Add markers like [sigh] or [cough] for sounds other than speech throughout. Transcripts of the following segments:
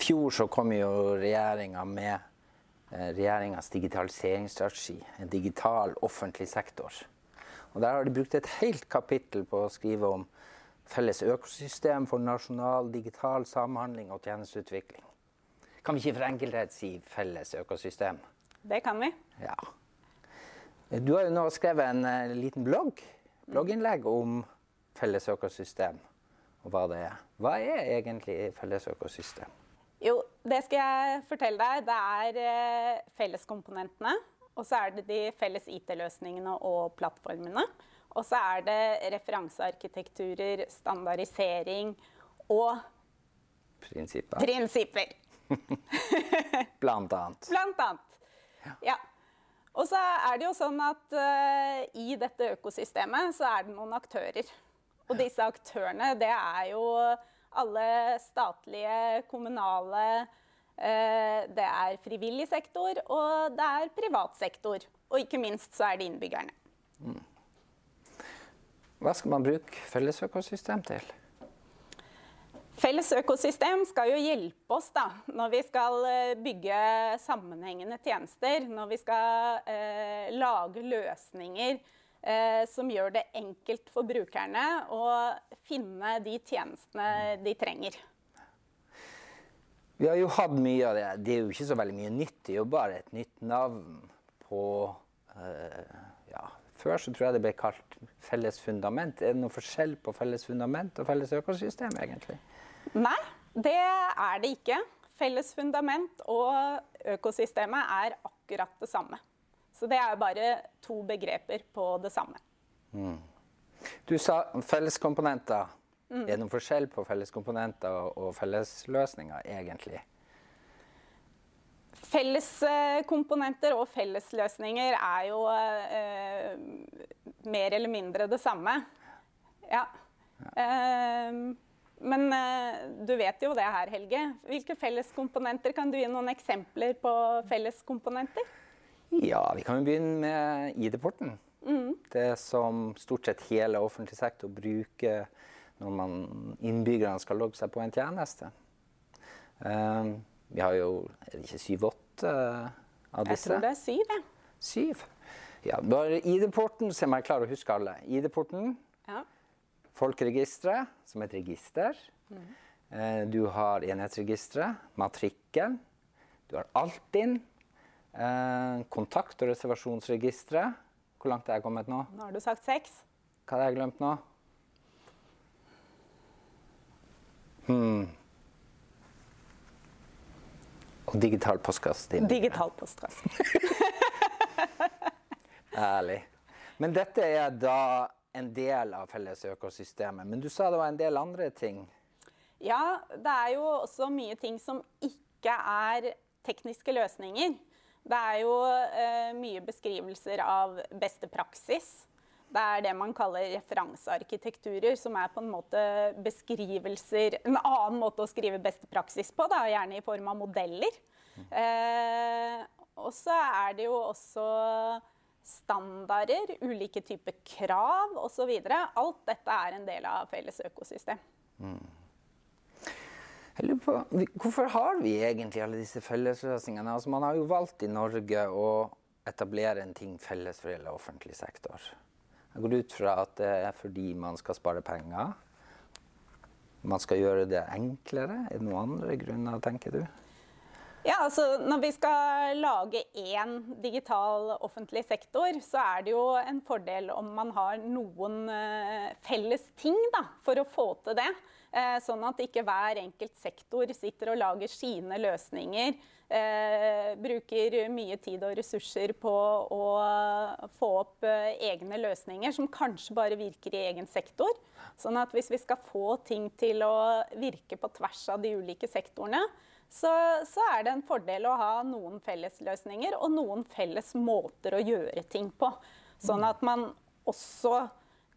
fjor så kom jo regjeringa med uh, regjeringas digitaliseringsstrategi. En digital offentlig sektor. Og Der har de brukt et helt kapittel på å skrive om felles økosystem for nasjonal digital samhandling og tjenesteutvikling. Kan vi ikke for enkelthet si felles økosystem? Det kan vi. Ja. Du har jo nå skrevet en uh, liten blogg, blogginnlegg om felles økosystem og hva det er. Hva er egentlig felles økosystem? Jo, det skal jeg fortelle deg. Det er eh, felleskomponentene. Og så er det de felles IT-løsningene og plattformene. Og så er det referansearkitekturer, standardisering og Prinsipper. prinsipper. [laughs] Blant annet. Blant annet. Ja. Og så er det jo sånn at uh, i dette økosystemet så er det noen aktører. Og disse aktørene, det er jo alle statlige, kommunale uh, Det er frivillig sektor, og det er privat sektor. Og ikke minst så er det innbyggerne. Mm. Hva skal man bruke fellesøkosystem til? Felles økosystem skal jo hjelpe oss da, når vi skal eh, bygge sammenhengende tjenester. Når vi skal eh, lage løsninger eh, som gjør det enkelt for brukerne å finne de tjenestene de trenger. Vi har jo hatt mye av det. Det er jo ikke så veldig mye nytt. Det er jo bare et nytt navn på eh, ja, Før så tror jeg det ble kalt felles fundament. Er det noe forskjell på felles fundament og felles økosystem, egentlig? Nei, det er det ikke. Felles fundament og økosystemet er akkurat det samme. Så det er bare to begreper på det samme. Mm. Du sa felleskomponenter. Mm. Er det noen forskjell på felleskomponenter og fellesløsninger, egentlig? Felleskomponenter og fellesløsninger er jo eh, mer eller mindre det samme. Ja. ja. Eh, men eh, du vet jo det her, Helge. Hvilke felleskomponenter? Kan du gi noen eksempler på felleskomponenter? Ja, vi kan jo begynne med ID-porten. Mm. Det som stort sett hele offentlig sektor bruker når man, innbyggerne skal logge seg på en tjeneste. Um, vi har jo er det ikke syv-åtte av disse? Jeg tror det er syv. Ja. Syv? Ja, bare ID-porten, så jeg klarer å huske alle. ID-porten. Ja. Folkeregisteret, som et register. Mm. Du har enhetsregisteret, matrikkelen. Du har Altinn. Eh, kontakt- og reservasjonsregisteret. Hvor langt er jeg kommet nå? Nå har du sagt seks. Hva har jeg glemt nå? Hmm. Og digital postkasse. Digital postkasse. [laughs] Ærlig. Men dette er da en del av felles økosystemet. Men du sa det var en del andre ting? Ja, det er jo også mye ting som ikke er tekniske løsninger. Det er jo eh, mye beskrivelser av beste praksis. Det er det man kaller referansearkitekturer, som er på en måte beskrivelser En annen måte å skrive beste praksis på, da, gjerne i form av modeller. Eh, og så er det jo også standarder, ulike typer krav osv. Alt dette er en del av felles økosystem. Mm. På, hvorfor har vi egentlig alle disse fellesløsningene? Altså, man har jo valgt i Norge å etablere en ting felles for hele offentlig sektor. Jeg går ut fra at det er fordi man skal spare penger. Man skal gjøre det enklere. Er det noen andre grunner, tenker du? Ja, altså Når vi skal lage én digital offentlig sektor, så er det jo en fordel om man har noen uh, felles ting da, for å få til det. Uh, sånn at ikke hver enkelt sektor sitter og lager sine løsninger. Uh, bruker mye tid og ressurser på å få opp egne løsninger som kanskje bare virker i egen sektor. Sånn at hvis vi skal få ting til å virke på tvers av de ulike sektorene, så, så, er det en fordel å ha noen fellesløsninger og noen felles måter å gjøre ting på. Sånn at man også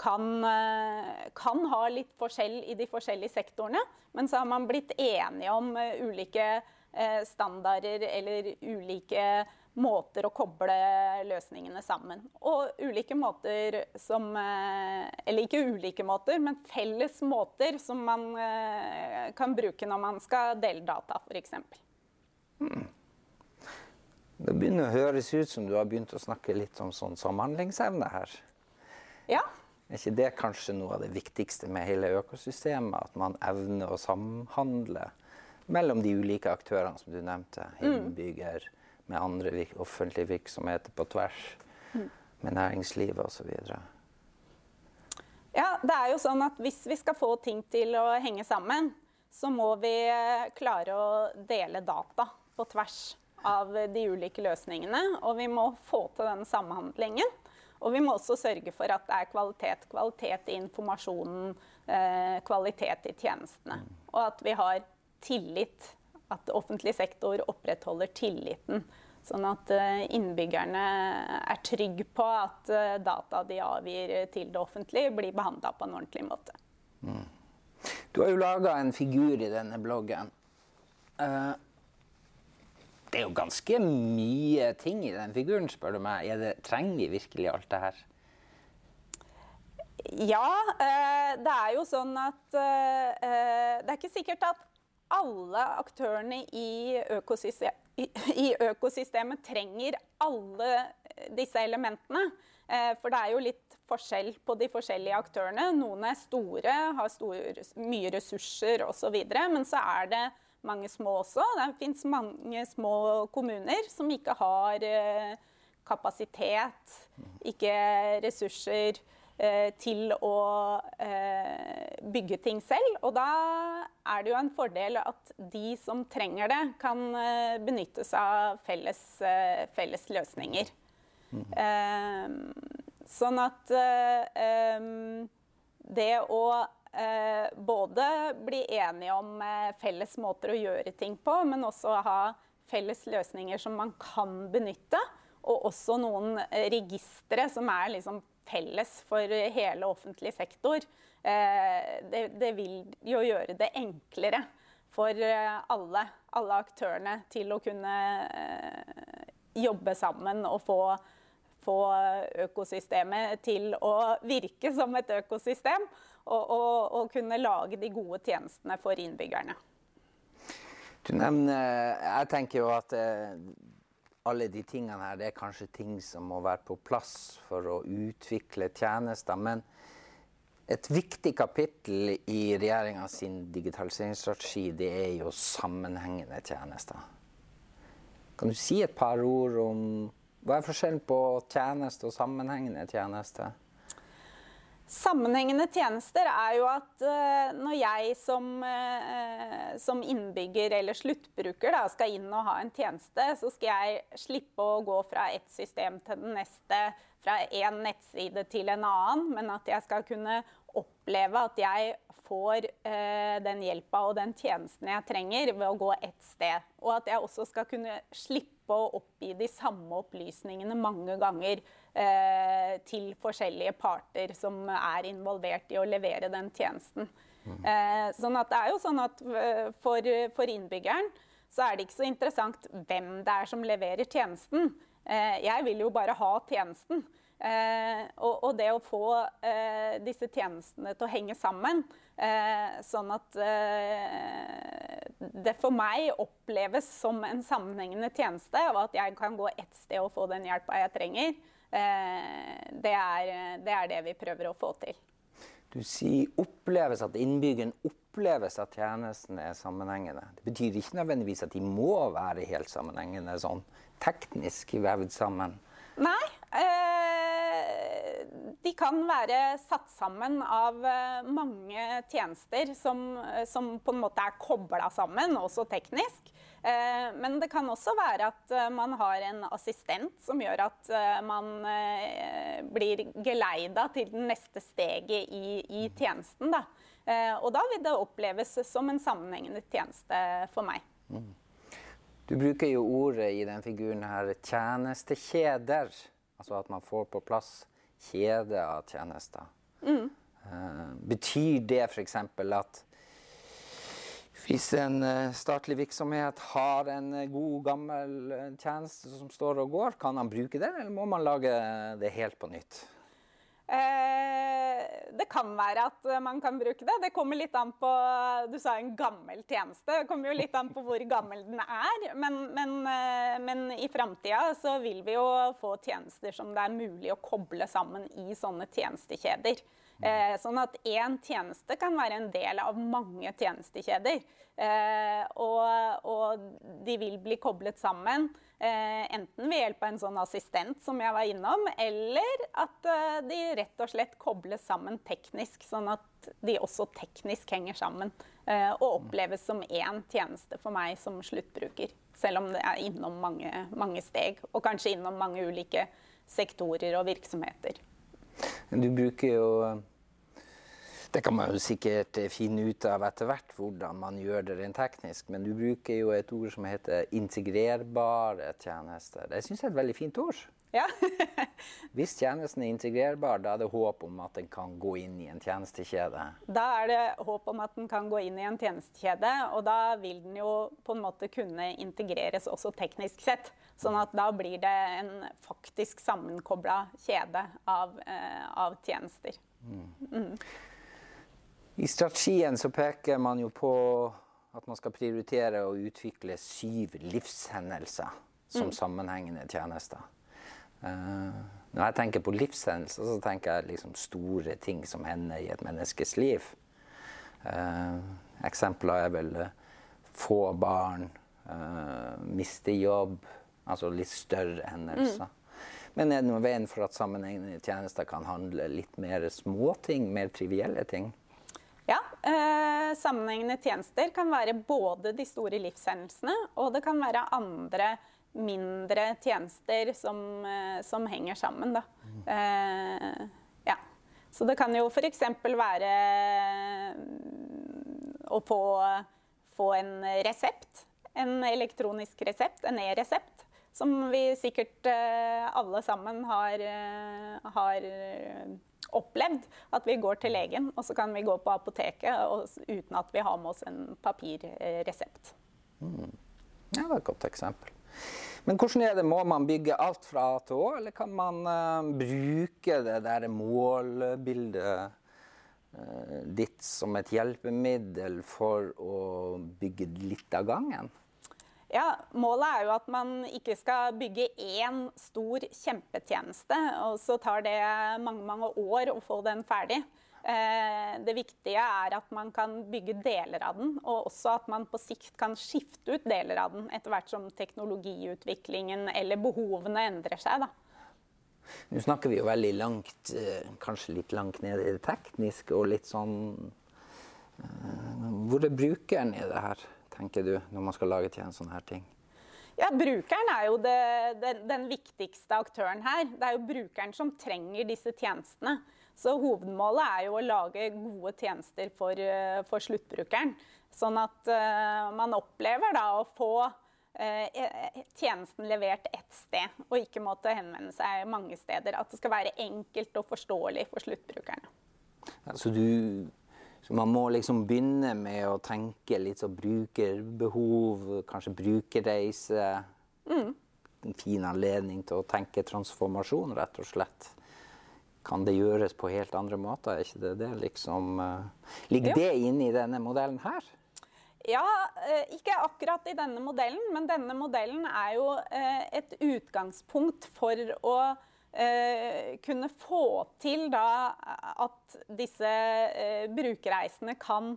kan, eh, kan, ha litt forskjell i de forskjellige sektorene, men så har man blitt enige om eh, ulike eh, standarder eller ulike måter å koble løsningene sammen. Og ulike måter som Eller ikke ulike måter, men felles måter som man kan bruke når man skal dele data, f.eks. Hmm. Det begynner å høres ut som du har begynt å snakke litt om sånn samhandlingsevne her. Ja. Er ikke det kanskje noe av det viktigste med hele økosystemet? At man evner å samhandle mellom de ulike aktørene som du nevnte. Mm. Med andre virk offentlige virksomheter på tvers. Mm. Med næringslivet osv. Ja, det er jo sånn at hvis vi skal få ting til å henge sammen, så må vi eh, klare å dele data på tvers av de ulike løsningene. Og vi må få til den samhandlingen. Og vi må også sørge for at det er kvalitet. Kvalitet i informasjonen, eh, kvalitet i tjenestene. Og at vi har tillit. At offentlig sektor opprettholder tilliten. Sånn at eh, innbyggerne er trygge på at eh, data de avgir til det offentlige, blir behandla på en ordentlig måte. Mm. Du har jo laga en figur i denne bloggen. Uh, det er jo ganske mye ting i den figuren, spør du meg. Det, trenger vi virkelig alt det her? Ja, eh, det er jo sånn at eh, Det er ikke sikkert at alle aktørene i, økosystem, i økosystemet trenger alle disse elementene. Eh, for det er jo litt forskjell på de forskjellige aktørene. Noen er store, har store, mye ressurser osv. Men så er det mange små også. Det fins mange små kommuner som ikke har eh, kapasitet, ikke ressurser til å eh, bygge ting selv. Og da er det jo en fordel at de som trenger det, kan benytte seg av felles, felles løsninger. Mm. Sånn at det å eh, både bli enige om eh, felles måter å gjøre ting på, men også ha felles løsninger som man kan benytte. Og også noen eh, registre som er liksom felles for hele offentlig sektor. Eh, det, det, vil jo gjøre det enklere for eh, alle, alle aktørene til å kunne eh, jobbe sammen og få få økosystemet til å virke som et økosystem og, og, og kunne lage de gode tjenestene for innbyggerne. Du nevner, Jeg tenker jo at alle de tingene her, det er kanskje ting som må være på plass for å utvikle tjenester. Men et viktig kapittel i regjeringa sin digitaliseringsstrategi, det er jo sammenhengende tjenester. Kan du si et par ord om hva er forskjellen på tjeneste og sammenhengende tjeneste? Sammenhengende tjenester er jo at uh, når jeg som, uh, som, innbygger eller sluttbruker da, skal inn og ha en tjeneste, så skal jeg slippe å gå fra et system til den neste, fra én nettside til en annen, men at jeg skal kunne oppleve at jeg får eh, den hjelpa og den tjenesten jeg trenger ved å gå ett sted. Og at jeg også skal kunne slippe å oppgi de samme opplysningene mange ganger eh, til forskjellige parter som er involvert i å levere den tjenesten. Mm. Eh, sånn at det er jo sånn at eh, for, for, innbyggeren så er det ikke så interessant hvem det er som leverer tjenesten. Eh, jeg vil jo bare ha tjenesten. Eh, og, og, det å få eh, disse tjenestene til å henge sammen, eh, sånn at eh, det for meg oppleves som en sammenhengende tjeneste, og at jeg kan gå ett sted og få den hjelpa jeg trenger, eh, det er, det, er, det vi prøver å få til. Du sier oppleves at innbyggeren oppleves at tjenestene er sammenhengende. Det betyr ikke nødvendigvis at de må være helt sammenhengende sånn teknisk vevd sammen. Nei. De kan være satt sammen av eh, mange tjenester som, eh, som på en måte er kobla sammen, også teknisk. Eh, men det kan også være at man har en assistent som gjør at man blir geleida til det neste steget i, i tjenesten. Da. Og da vil det oppleves som en sammenhengende tjeneste for meg. Mm. Du bruker jo ordet i den figuren her tjenestekjeder. Altså at man får på plass kjede av tjenester. Mm. Uh, betyr det f.eks. at Hvis en eh, statlig virksomhet har en eh, god, gammel eh, tjeneste som står og går, kan han bruke den, eller må man lage det helt på nytt? Eh, det kan være at man kan bruke det. Det kommer litt an på Du sa en gammel tjeneste. Det kommer jo litt an på hvor gammel den er. Men, men, men i framtida så vil vi jo få tjenester som det er mulig å koble sammen i sånne tjenestekjeder. Eh, sånn at én tjeneste kan være en del av mange tjenestekjeder. Eh, og, og, de vil bli koblet sammen. Eh, enten ved hjelp av en sånn assistent som jeg var innom, eller at eh, de rett og slett kobles sammen teknisk, sånn at de også teknisk henger sammen. Eh, og oppleves som én tjeneste for meg som sluttbruker. Selv om det er innom mange, mange steg, og kanskje innom mange ulike sektorer og virksomheter. Du bruker jo Det kan man jo sikkert finne ut av etter hvert hvordan man gjør det rent teknisk, men du bruker jo et ord som heter integrerbare tjenester. Det syns jeg er et veldig fint ord. Ja. [laughs] Hvis tjenesten er integrerbar, da er det håp om at den kan gå inn i en tjenestekjede? Da er det håp om at den kan gå inn i en tjenestekjede, og da vil den jo på en måte kunne integreres også teknisk sett. Sånn at da blir det en faktisk sammenkobla kjede av, eh, av tjenester. Mm. Mm. I strategien så peker man jo på at man skal prioritere å utvikle syv livshendelser som mm. sammenhengende tjenester. Uh, når jeg tenker på livshendelser, så tenker jeg liksom store ting som hender i et menneskes liv. Uh, eksempler er vel uh, få barn, miste jobb, altså litt større hendelser. Mm. Men er det noen veien for at sammenhengende tjenester kan handle litt mer småting, mer trivielle ting? Ja, eh, Sammenhengende tjenester kan være både de store livshendelsene, og det kan være andre mindre tjenester som, eh, som henger sammen. Da. Eh, ja. Så det kan jo f.eks. være mm, å få, få, en resept. En elektronisk resept, en e-resept. Som vi sikkert eh, alle sammen har, eh, har opplevd at vi går til legen, og så kan vi gå på apoteket uten at vi har med oss en papirresept. Mm. Ja, det var et godt eksempel. Men hvordan er det, må man bygge alt fra A til Å, eller kan man uh, bruke det der målbildet uh, ditt som et hjelpemiddel for å bygge litt av gangen? Ja, Målet er jo at man ikke skal bygge én stor kjempetjeneste, og så tar det mange mange år å få den ferdig. Eh, det viktige er at man kan bygge deler av den, og også at man på sikt kan skifte ut deler av den etter hvert som teknologiutviklingen eller behovene endrer seg. Da. Nå snakker vi jo veldig langt, eh, kanskje litt langt ned i det tekniske og litt sånn eh, Hvor er brukeren i det her? Tenker du, når man skal lage til en sånn her ting? Ja, Brukeren er jo det, den, den, viktigste aktøren her. Det er jo brukeren som trenger disse tjenestene. Så hovedmålet er jo å lage gode tjenester for, eh, for sluttbrukeren. Sånn at uh, man opplever da å få uh, tjenesten levert ett sted, og ikke måtte henvende seg mange steder. At det skal være enkelt og forståelig for sluttbrukerne. Ja, så du så man må liksom begynne med å tenke litt sånn brukerbehov, kanskje brukerreise. Mm. En fin anledning til å tenke transformasjon, rett og slett. Kan det gjøres på helt andre måter? Er ikke det det liksom uh, Ligger jo. det inne i denne modellen her? Ja, uh, ikke akkurat i denne modellen, men denne modellen er jo uh, et utgangspunkt for å eh, kunne få til da at disse eh, brukerreisene kan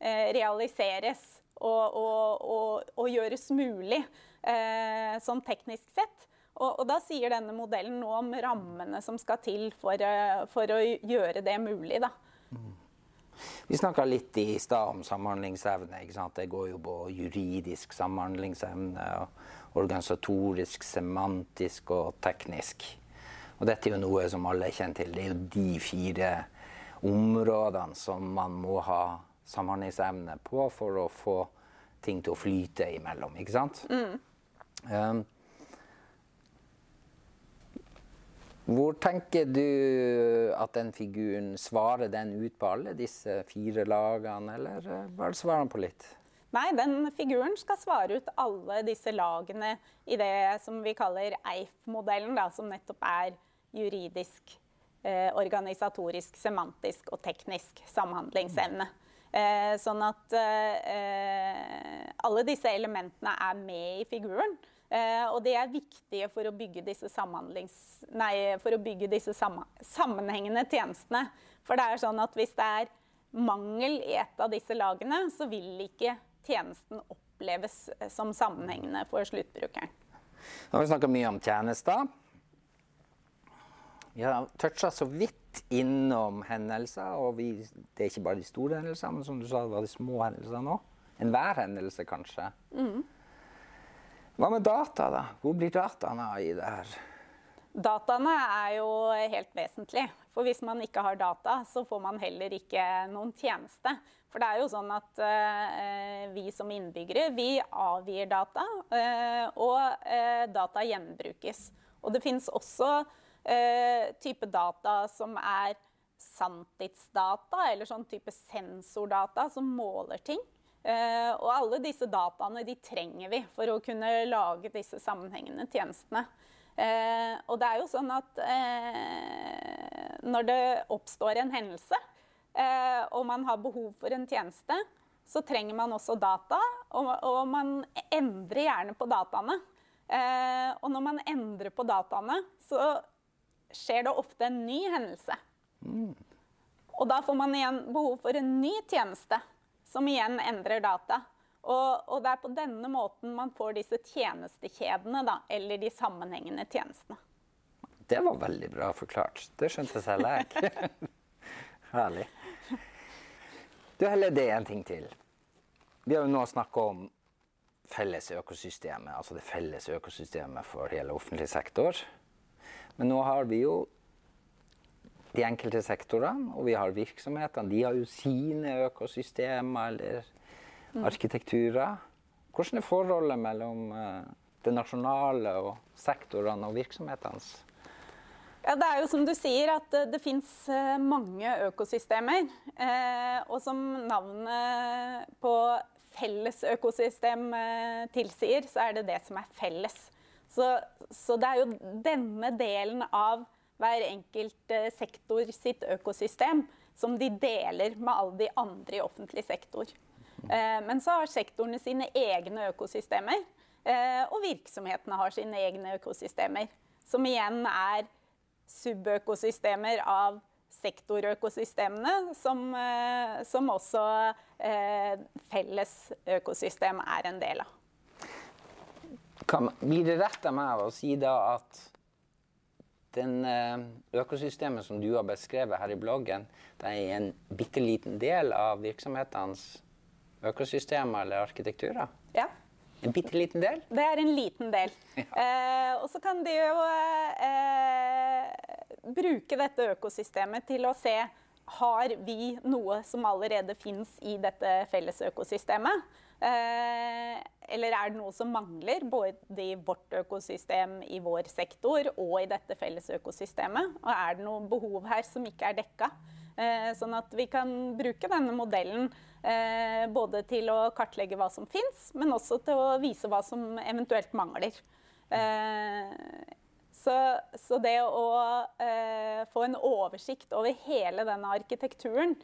eh, realiseres og, og, og, og, gjøres mulig eh, sånn teknisk sett. Og, da sier denne modellen noe om rammene som skal til for, eh, for å gjøre det mulig. da. Mm. Vi snakka litt i stad om samhandlingsevne. Det går jo på juridisk samhandlingsevne, og organisatorisk, semantisk og teknisk. Og dette er jo noe som alle er kjent til. Det er jo de fire områdene som man må ha samhandlingsevne på for å få ting til å flyte imellom, ikke sant? Mm. Um, hvor tenker du at den figuren svarer den ut på alle disse fire lagene, eller bare svarer han på litt? Nei, den figuren skal svare ut alle disse lagene i det som vi kaller EIF-modellen, som nettopp er juridisk, eh, organisatorisk, semantisk og teknisk samhandlingsevne. Eh, sånn at eh, alle disse elementene er med i figuren. Og det er viktige for å bygge disse, nei, å bygge disse sammenhengende tjenestene. For det er sånn at hvis det er mangel i et av disse lagene, så vil ikke tjenesten oppleves som sammenhengende for sluttbrukeren. Nå har vi snakka mye om tjenester. Vi har toucha så vidt innom hendelser. Og vi, det er ikke bare de store hendelsene, men som du sa, det var de små hendelsene òg. Enhver hendelse, kanskje. Mm. Hva med data, da? Hvor blir dataene av i det her? Dataene er jo helt vesentlig. For hvis man ikke har data, så får man heller ikke noen tjeneste. For det er jo sånn at uh, vi som innbyggere, vi avgir data, uh, og uh, data gjenbrukes. Og det finnes også type data som er sanntidsdata, eller sånn type sensordata som måler ting. og alle disse dataene de trenger vi for å kunne lage disse sammenhengende tjenestene. Eh, og det er jo sånn at eh, når det oppstår en hendelse, eh, og man har behov for en tjeneste, så trenger man også data, og, og man endrer gjerne på dataene. Eh, og når man endrer på dataene, så skjer det ofte en ny hendelse. Mm. Og da får man igjen behov for en ny tjeneste, som igjen endrer data. Og, og, det er på denne måten man får disse tjenestekjedene, da, eller de sammenhengende tjenestene. Det var veldig bra forklart. Det skjønte selv jeg. [laughs] Herlig. Du, heller det en ting til. Vi har jo nå snakka om felles økosystemet, altså det felles økosystemet for hele offentlig sektor. Men nå har vi jo de enkelte sektorene, og vi har virksomhetene. De har jo sine økosystemer eller Mm. arkitekturer. Hvordan er forholdet mellom eh, det nasjonale og sektorene og virksomhetene? Ja, det er jo som du sier at det, det fins eh, mange økosystemer. Eh, og som navnet på felles økosystem eh, tilsier, så er det det som er felles. Så, så, det er jo denne delen av hver enkelt eh, sektor sitt økosystem som de deler med alle de andre i offentlig sektor. Eh, men så har sektorene sine egne økosystemer. Eh, og virksomhetene har sine egne økosystemer. Som igjen er subøkosystemer av sektorøkosystemene, som, som også felles økosystem er en del av. Kan, blir det rett av meg å si da at den økosystemet som du har beskrevet her i bloggen, det er en bitte liten del av virksomhetenes økosystemer eller arkitekturer? Ja. En bitte liten del? Det er en liten del. [laughs] Ja. Eh, og så kan de jo eh, bruke dette økosystemet til å se har vi noe som allerede fins i dette felles økosystemet. Eh, eller er det noe som mangler, både i vårt økosystem, i vår sektor og i dette felles økosystemet? Og er det noe behov her som ikke er dekka? Eh, sånn at vi kan bruke denne modellen eh, både til å kartlegge hva som fins, men også til å vise hva som eventuelt mangler. Eh, så, så, det å få en oversikt over hele denne arkitekturen,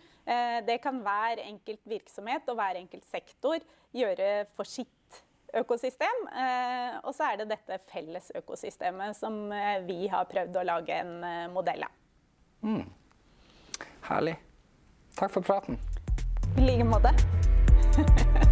det kan hver enkelt virksomhet og hver enkelt sektor gjøre for sitt økosystem. og så er det dette felles økosystemet som vi har prøvd å lage en modell av. Mm. Herlig. Takk for praten. I like måte. [laughs]